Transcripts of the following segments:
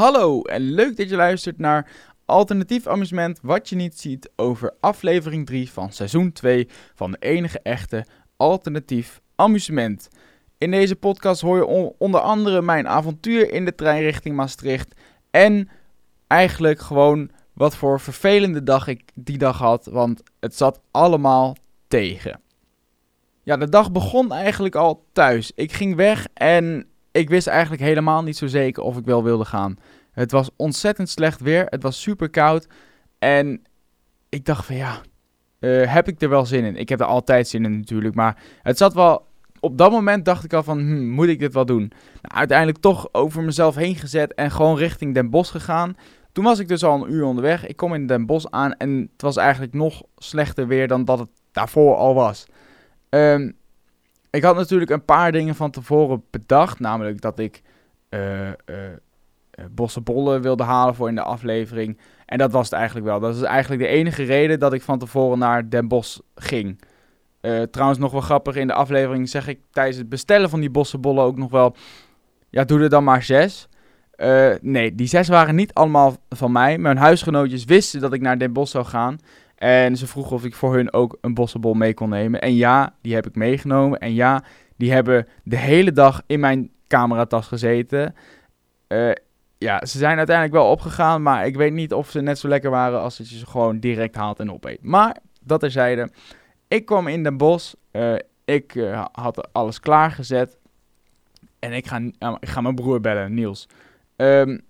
Hallo en leuk dat je luistert naar Alternatief Amusement Wat je niet ziet over aflevering 3 van seizoen 2 van de enige echte Alternatief Amusement. In deze podcast hoor je onder andere mijn avontuur in de trein richting Maastricht en eigenlijk gewoon wat voor vervelende dag ik die dag had, want het zat allemaal tegen. Ja, de dag begon eigenlijk al thuis. Ik ging weg en ik wist eigenlijk helemaal niet zo zeker of ik wel wilde gaan. Het was ontzettend slecht weer. Het was super koud. En ik dacht van ja, uh, heb ik er wel zin in? Ik heb er altijd zin in natuurlijk. Maar het zat wel. Op dat moment dacht ik al van, hm, moet ik dit wel doen? Nou, uiteindelijk toch over mezelf heen gezet en gewoon richting Den Bosch gegaan. Toen was ik dus al een uur onderweg. Ik kom in Den Bosch aan en het was eigenlijk nog slechter weer dan dat het daarvoor al was. Um, ik had natuurlijk een paar dingen van tevoren bedacht. Namelijk dat ik uh, uh, wilde halen voor in de aflevering. En dat was het eigenlijk wel. Dat is eigenlijk de enige reden dat ik van tevoren naar Den Bosch ging. Trouwens, nog wel grappig, in de aflevering zeg ik tijdens het bestellen van die bossenbollen ook nog wel... Ja, doe er dan maar zes. Nee, die zes waren niet allemaal van mij. Mijn huisgenootjes wisten dat ik naar Den Bosch zou gaan. En ze vroegen of ik voor hun ook een bossenbol mee kon nemen. En ja, die heb ik meegenomen. En ja, die hebben de hele dag in mijn cameratas gezeten. Uh, ja, ze zijn uiteindelijk wel opgegaan. Maar ik weet niet of ze net zo lekker waren als dat je ze gewoon direct haalt en opeet. Maar dat terzijde. Ik kwam in Den Bosch. Uh, ik uh, had alles klaargezet. En ik ga, ik ga mijn broer bellen, Niels. Um,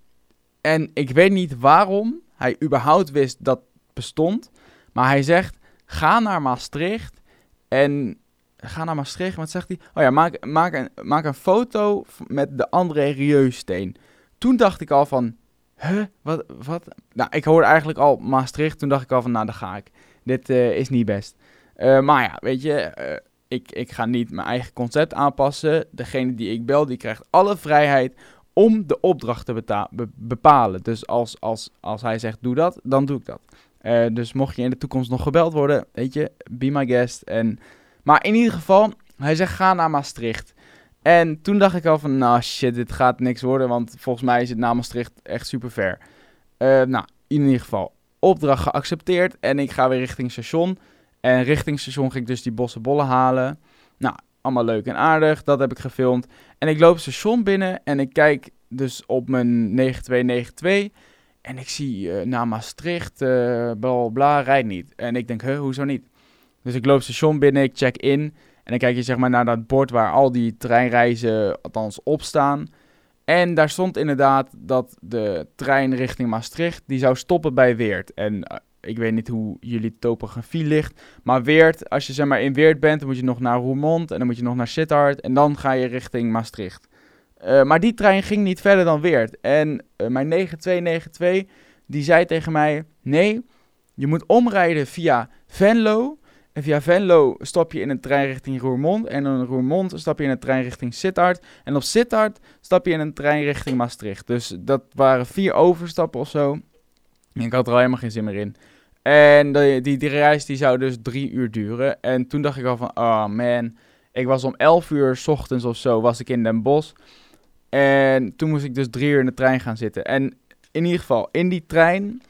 en ik weet niet waarom hij überhaupt wist dat bestond. Maar hij zegt, ga naar Maastricht en ga naar Maastricht. Wat zegt hij? Oh ja, maak, maak, een, maak een foto met de André Rieu-steen. Toen dacht ik al van, huh, wat, wat? Nou, ik hoorde eigenlijk al Maastricht. Toen dacht ik al van, nou, daar ga ik. Dit uh, is niet best. Uh, maar ja, weet je, uh, ik, ik ga niet mijn eigen concept aanpassen. Degene die ik bel, die krijgt alle vrijheid om de opdracht te be bepalen. Dus als, als, als hij zegt, doe dat, dan doe ik dat. Uh, dus mocht je in de toekomst nog gebeld worden, weet je, be my guest. En, maar in ieder geval, hij zegt ga naar Maastricht. En toen dacht ik al van, nou shit, dit gaat niks worden, want volgens mij is het naar Maastricht echt super ver. Uh, nou, in ieder geval, opdracht geaccepteerd en ik ga weer richting station. En richting station ging ik dus die bossenbollen halen. Nou, allemaal leuk en aardig, dat heb ik gefilmd. En ik loop het station binnen en ik kijk dus op mijn 9292... En ik zie uh, naar Maastricht, uh, bla bla, rijdt niet. En ik denk, huh, hoezo niet? Dus ik loop station binnen, ik check in. En dan kijk je zeg maar naar dat bord waar al die treinreizen althans op staan. En daar stond inderdaad dat de trein richting Maastricht, die zou stoppen bij Weert. En uh, ik weet niet hoe jullie topografie ligt. Maar Weert, als je zeg maar in Weert bent, dan moet je nog naar Roermond en dan moet je nog naar Sittard. En dan ga je richting Maastricht. Uh, maar die trein ging niet verder dan Weert. En uh, mijn 9292, die zei tegen mij... Nee, je moet omrijden via Venlo. En via Venlo stap je in een trein richting Roermond. En in Roermond stap je in een trein richting Sittard. En op Sittard stap je in een trein richting Maastricht. Dus dat waren vier overstappen of zo. Ik had er al helemaal geen zin meer in. En die, die, die reis die zou dus drie uur duren. En toen dacht ik al van, oh man... Ik was om 11 uur s ochtends of zo was ik in Den Bosch. En toen moest ik dus drie uur in de trein gaan zitten. En in ieder geval, in die trein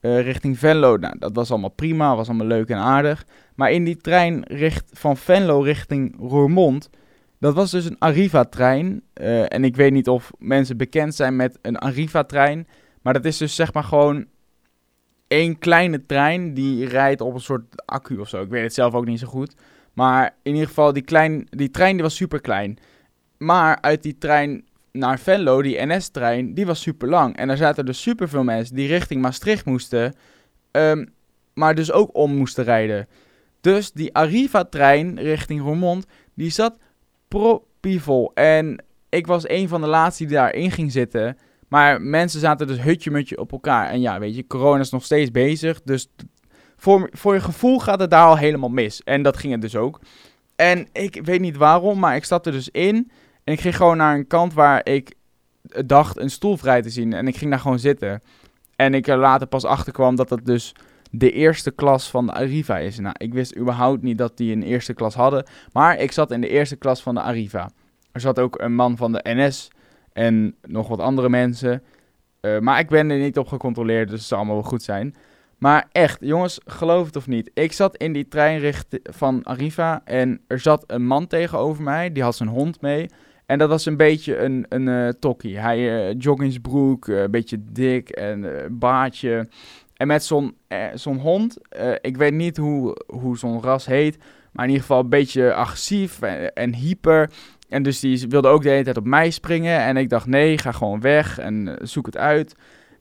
uh, richting Venlo, nou, dat was allemaal prima, was allemaal leuk en aardig. Maar in die trein van Venlo richting Roermond, dat was dus een Arriva-trein. Uh, en ik weet niet of mensen bekend zijn met een Arriva-trein. Maar dat is dus zeg maar gewoon één kleine trein die rijdt op een soort accu of zo. Ik weet het zelf ook niet zo goed. Maar in ieder geval, die, klein, die trein die was super klein. Maar uit die trein naar Venlo, die NS-trein, die was super lang. En er zaten dus super veel mensen die richting Maastricht moesten, um, maar dus ook om moesten rijden. Dus die Arriva-trein richting Roermond, die zat propievol. En ik was een van de laatste die daarin ging zitten. Maar mensen zaten dus hutje-mutje op elkaar. En ja, weet je, corona is nog steeds bezig. Dus voor, voor je gevoel gaat het daar al helemaal mis. En dat ging het dus ook. En ik weet niet waarom, maar ik stapte dus in. En ik ging gewoon naar een kant waar ik dacht een stoel vrij te zien. En ik ging daar gewoon zitten. En ik er later pas achter kwam dat dat dus de eerste klas van de Arriva is. Nou, ik wist überhaupt niet dat die een eerste klas hadden. Maar ik zat in de eerste klas van de Arriva. Er zat ook een man van de NS en nog wat andere mensen. Eh, maar ik ben er niet op gecontroleerd, dus het zal allemaal wel goed zijn. Maar echt, jongens, geloof het of niet. Ik zat in die trein van Arriva en er zat een man tegenover mij. Die had zijn hond mee. En dat was een beetje een, een uh, tokkie. Hij uh, joggingsbroek, een beetje dik en baardje. En met zo'n zo'n hond, ik weet niet hoe, hoe zo'n ras heet, maar in ieder geval een beetje agressief en, hyper. En dus die wilde ook de hele tijd op mij springen. En ik dacht, nee, ga gewoon weg en zoek het uit.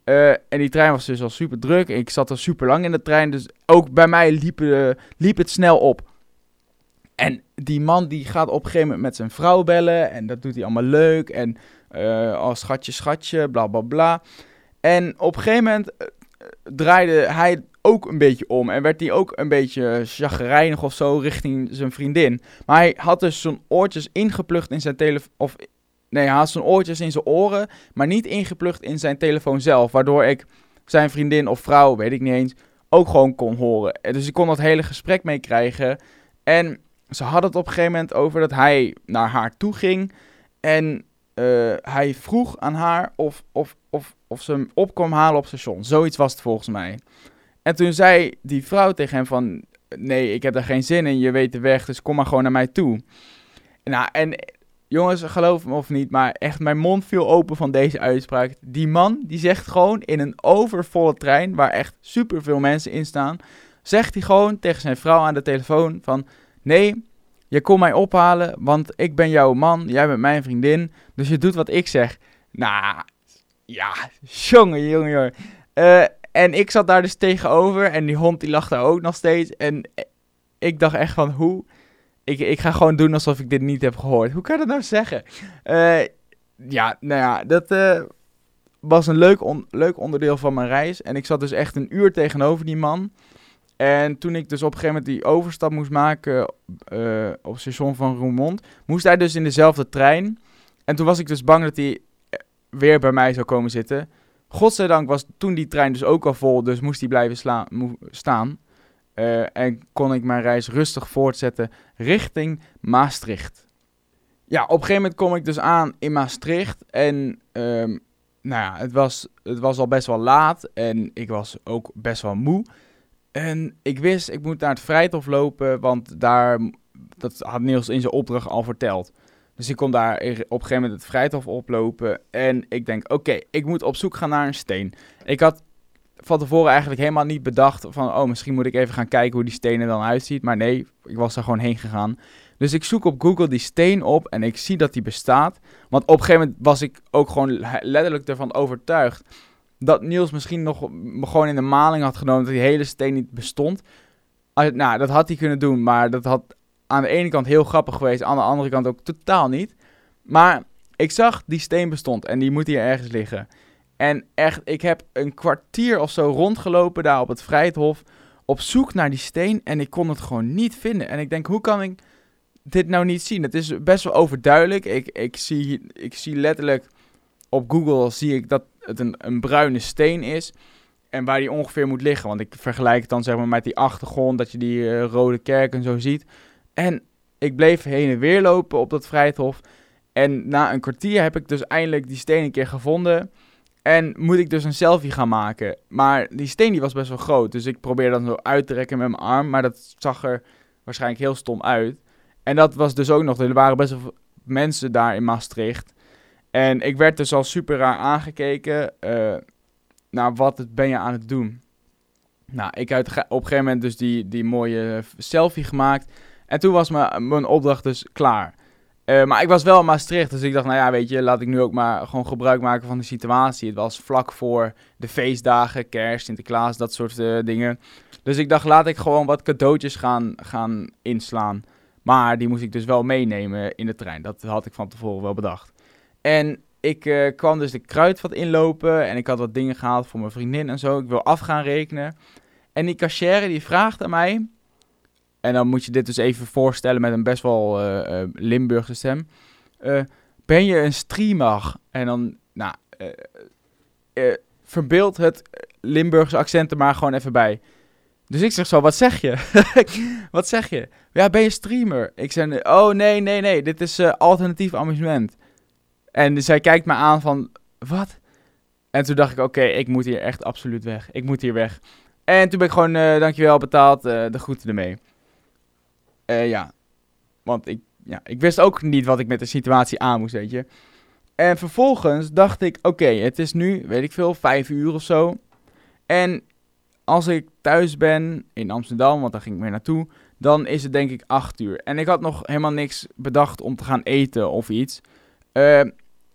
En die trein was dus al super druk. Ik zat al super lang in de trein. Dus ook bij mij liep, liep het snel op. En die man die gaat op een gegeven moment met zijn vrouw bellen. En dat doet hij allemaal leuk. En uh, als schatje, schatje, bla bla bla. En op een gegeven moment draaide hij ook een beetje om. En werd hij ook een beetje chagrijnig of zo richting zijn vriendin. Maar hij had dus zijn oortjes ingeplucht in zijn telefoon. Of Nee, hij had zijn oortjes in zijn oren, maar niet ingeplucht in zijn telefoon zelf. Waardoor ik zijn vriendin of vrouw, weet ik niet eens, ook gewoon kon horen. Dus ik kon dat hele gesprek meekrijgen. En ze hadden het op een gegeven moment over dat hij naar haar toe ging. En uh, hij vroeg aan haar of, of, of, of ze hem op kwam halen op station. Zoiets was het volgens mij. En toen zei die vrouw tegen hem van... Nee, ik heb daar geen zin in, je weet de weg, dus kom maar gewoon naar mij toe. Nou, en Jongens, geloof me of niet, maar echt mijn mond viel open van deze uitspraak. Die man, die zegt gewoon in een overvolle trein, waar echt superveel mensen in staan, zegt hij gewoon tegen zijn vrouw aan de telefoon van... Nee, je komt mij ophalen, want ik ben jouw man, jij bent mijn vriendin, dus je doet wat ik zeg. Nou, ja, jongen, jongen. Uh, en ik zat daar dus tegenover en die hond die daar ook nog steeds. En ik dacht echt van, hoe ik, ik ga gewoon doen alsof ik dit niet heb gehoord. Hoe kan je dat nou zeggen? Uh, ja, nou ja, dat was een leuk, leuk onderdeel van mijn reis. En ik zat dus echt een uur tegenover die man. En toen ik dus op een gegeven moment die overstap moest maken uh, op het station van Roermond, moest hij dus in dezelfde trein. En toen was ik dus bang dat hij weer bij mij zou komen zitten. Godzijdank was toen die trein dus ook al vol, dus moest hij blijven staan. Uh, en kon ik mijn reis rustig voortzetten richting Maastricht. Ja, op een gegeven moment kom ik dus aan in Maastricht. En um, nou ja, het was, het was al best wel laat. En ik was ook best wel moe. En ik wist, ik moet naar het Vrijthof lopen. Want daar, dat had Niels in zijn opdracht al verteld. Dus ik kon daar op een gegeven moment het Vrijthof oplopen. En ik denk, oké, ik moet op zoek gaan naar een steen. Ik had van tevoren eigenlijk helemaal niet bedacht van, oh, misschien moet ik even gaan kijken hoe die steen er dan uitziet. Maar nee, ik was er gewoon heen gegaan. Dus ik zoek op Google die steen op en ik zie dat die bestaat. Want op een gegeven moment was ik ook gewoon letterlijk ervan overtuigd dat Niels misschien nog gewoon in de maling had genomen dat die hele steen niet bestond. Nou, dat had hij kunnen doen, maar dat had aan de ene kant heel grappig geweest, aan de andere kant ook totaal niet. Maar ik zag die steen bestond en die moet hier ergens liggen. En echt, ik heb een kwartier of zo rondgelopen daar op het Vrijthof. Op zoek naar die steen. En ik kon het gewoon niet vinden. En ik denk, hoe kan ik dit nou niet zien? Het is best wel overduidelijk. Ik, ik, zie, ik zie letterlijk op Google zie ik dat het een, een bruine steen is. En waar die ongeveer moet liggen. Want ik vergelijk het dan zeg maar met die achtergrond. Dat je die uh, rode kerk en zo ziet. En ik bleef heen en weer lopen op dat Vrijthof. En na een kwartier heb ik dus eindelijk die steen een keer gevonden. En moet ik dus een selfie gaan maken. Maar die steen die was best wel groot. Dus ik probeerde dat zo uit te rekken met mijn arm. Maar dat zag er waarschijnlijk heel stom uit. En dat was dus ook nog. Er waren best wel mensen daar in Maastricht. En ik werd dus al super raar aangekeken. Nou, wat ben je aan het doen? Nou, ik had op een gegeven moment dus die, die mooie selfie gemaakt. En toen was mijn opdracht dus klaar. Uh, maar ik was wel in Maastricht, dus ik dacht, nou ja, weet je, laat ik nu ook maar gewoon gebruik maken van de situatie. Het was vlak voor de feestdagen, kerst, Sinterklaas, dat soort uh, dingen. Dus ik dacht, laat ik gewoon wat cadeautjes gaan, gaan inslaan. Maar die moest ik dus wel meenemen in de trein. Dat had ik van tevoren wel bedacht. En ik uh, kwam dus de kruidvat inlopen en ik had wat dingen gehaald voor mijn vriendin en zo. Ik wil af gaan rekenen. En die cashier die vraagt aan mij, en dan moet je dit dus even voorstellen met een best wel uh, Limburgse stem. Ben je een streamer? En dan, nou, verbeeld het Limburgse accent er maar gewoon even bij. Dus ik zeg zo, wat zeg je? wat zeg je? Ja, ben je streamer? Ik zeg, oh nee, nee, nee, dit is alternatief amusement. En zij kijkt me aan van, wat? En toen dacht ik, oké, ik moet hier echt absoluut weg. Ik moet hier weg. En toen ben ik gewoon, uh, dankjewel, betaald, uh, de groeten ermee. Uh, ja, want ik, ja, ik wist ook niet wat ik met de situatie aan moest, weet je. En vervolgens dacht ik, oké, het is nu, weet ik veel, vijf uur of zo. En als ik thuis ben in Amsterdam, want daar ging ik weer naartoe, dan is het denk ik acht uur. En ik had nog helemaal niks bedacht om te gaan eten of iets. Uh,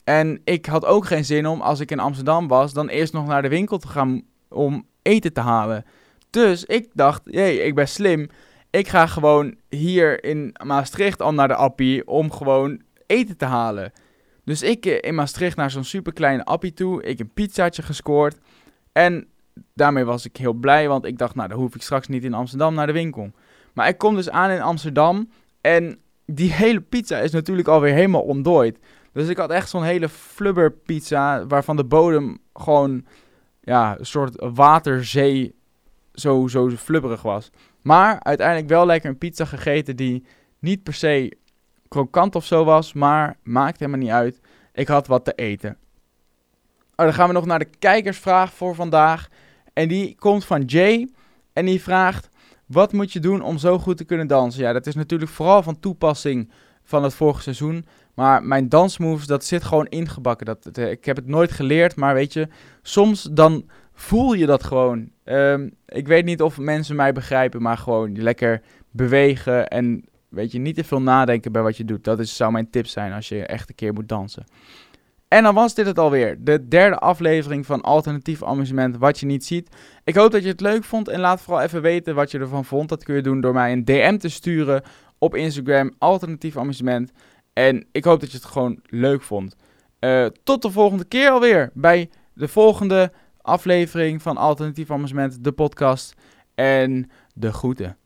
en ik had ook geen zin om, als ik in Amsterdam was, dan eerst nog naar de winkel te gaan om eten te halen. Dus ik dacht, jee, ik ben slim. Ik ga gewoon hier in Maastricht al naar de Appie om gewoon eten te halen. Dus ik eh, in Maastricht naar zo'n super kleine Appie toe. Ik een pizzaatje gescoord. En daarmee was ik heel blij, want ik dacht, nou, dan hoef ik straks niet in Amsterdam naar de winkel. Maar ik kom dus aan in Amsterdam en die hele pizza is natuurlijk alweer helemaal ontdooid. Dus ik had echt zo'n hele flubber pizza waarvan de bodem gewoon ja, een soort waterzee zo, zo flubberig was. Maar uiteindelijk wel lekker een pizza gegeten die niet per se krokant of zo was, maar maakt helemaal niet uit. Ik had wat te eten. Oh, dan gaan we nog naar de kijkersvraag voor vandaag. En die komt van Jay. En die vraagt: Wat moet je doen om zo goed te kunnen dansen? Ja, dat is natuurlijk vooral van toepassing van het vorige seizoen. Maar mijn dansmoves, dat zit gewoon ingebakken. Dat, ik heb het nooit geleerd, maar weet je, soms dan voel je dat gewoon. Um, ik weet niet of mensen mij begrijpen, maar gewoon lekker bewegen en weet je, niet te veel nadenken bij wat je doet. Dat is, zou mijn tip zijn als je echt een keer moet dansen. En dan was dit het alweer. De derde aflevering van Alternatief Amusement, wat je niet ziet. Ik hoop dat je het leuk vond en laat vooral even weten wat je ervan vond. Dat kun je doen door mij een DM te sturen op Instagram, Alternatief Amusement. En ik hoop dat je het gewoon leuk vond. Uh, tot de volgende keer alweer bij de volgende aflevering van Alternatief Amusement, de podcast. En de groeten.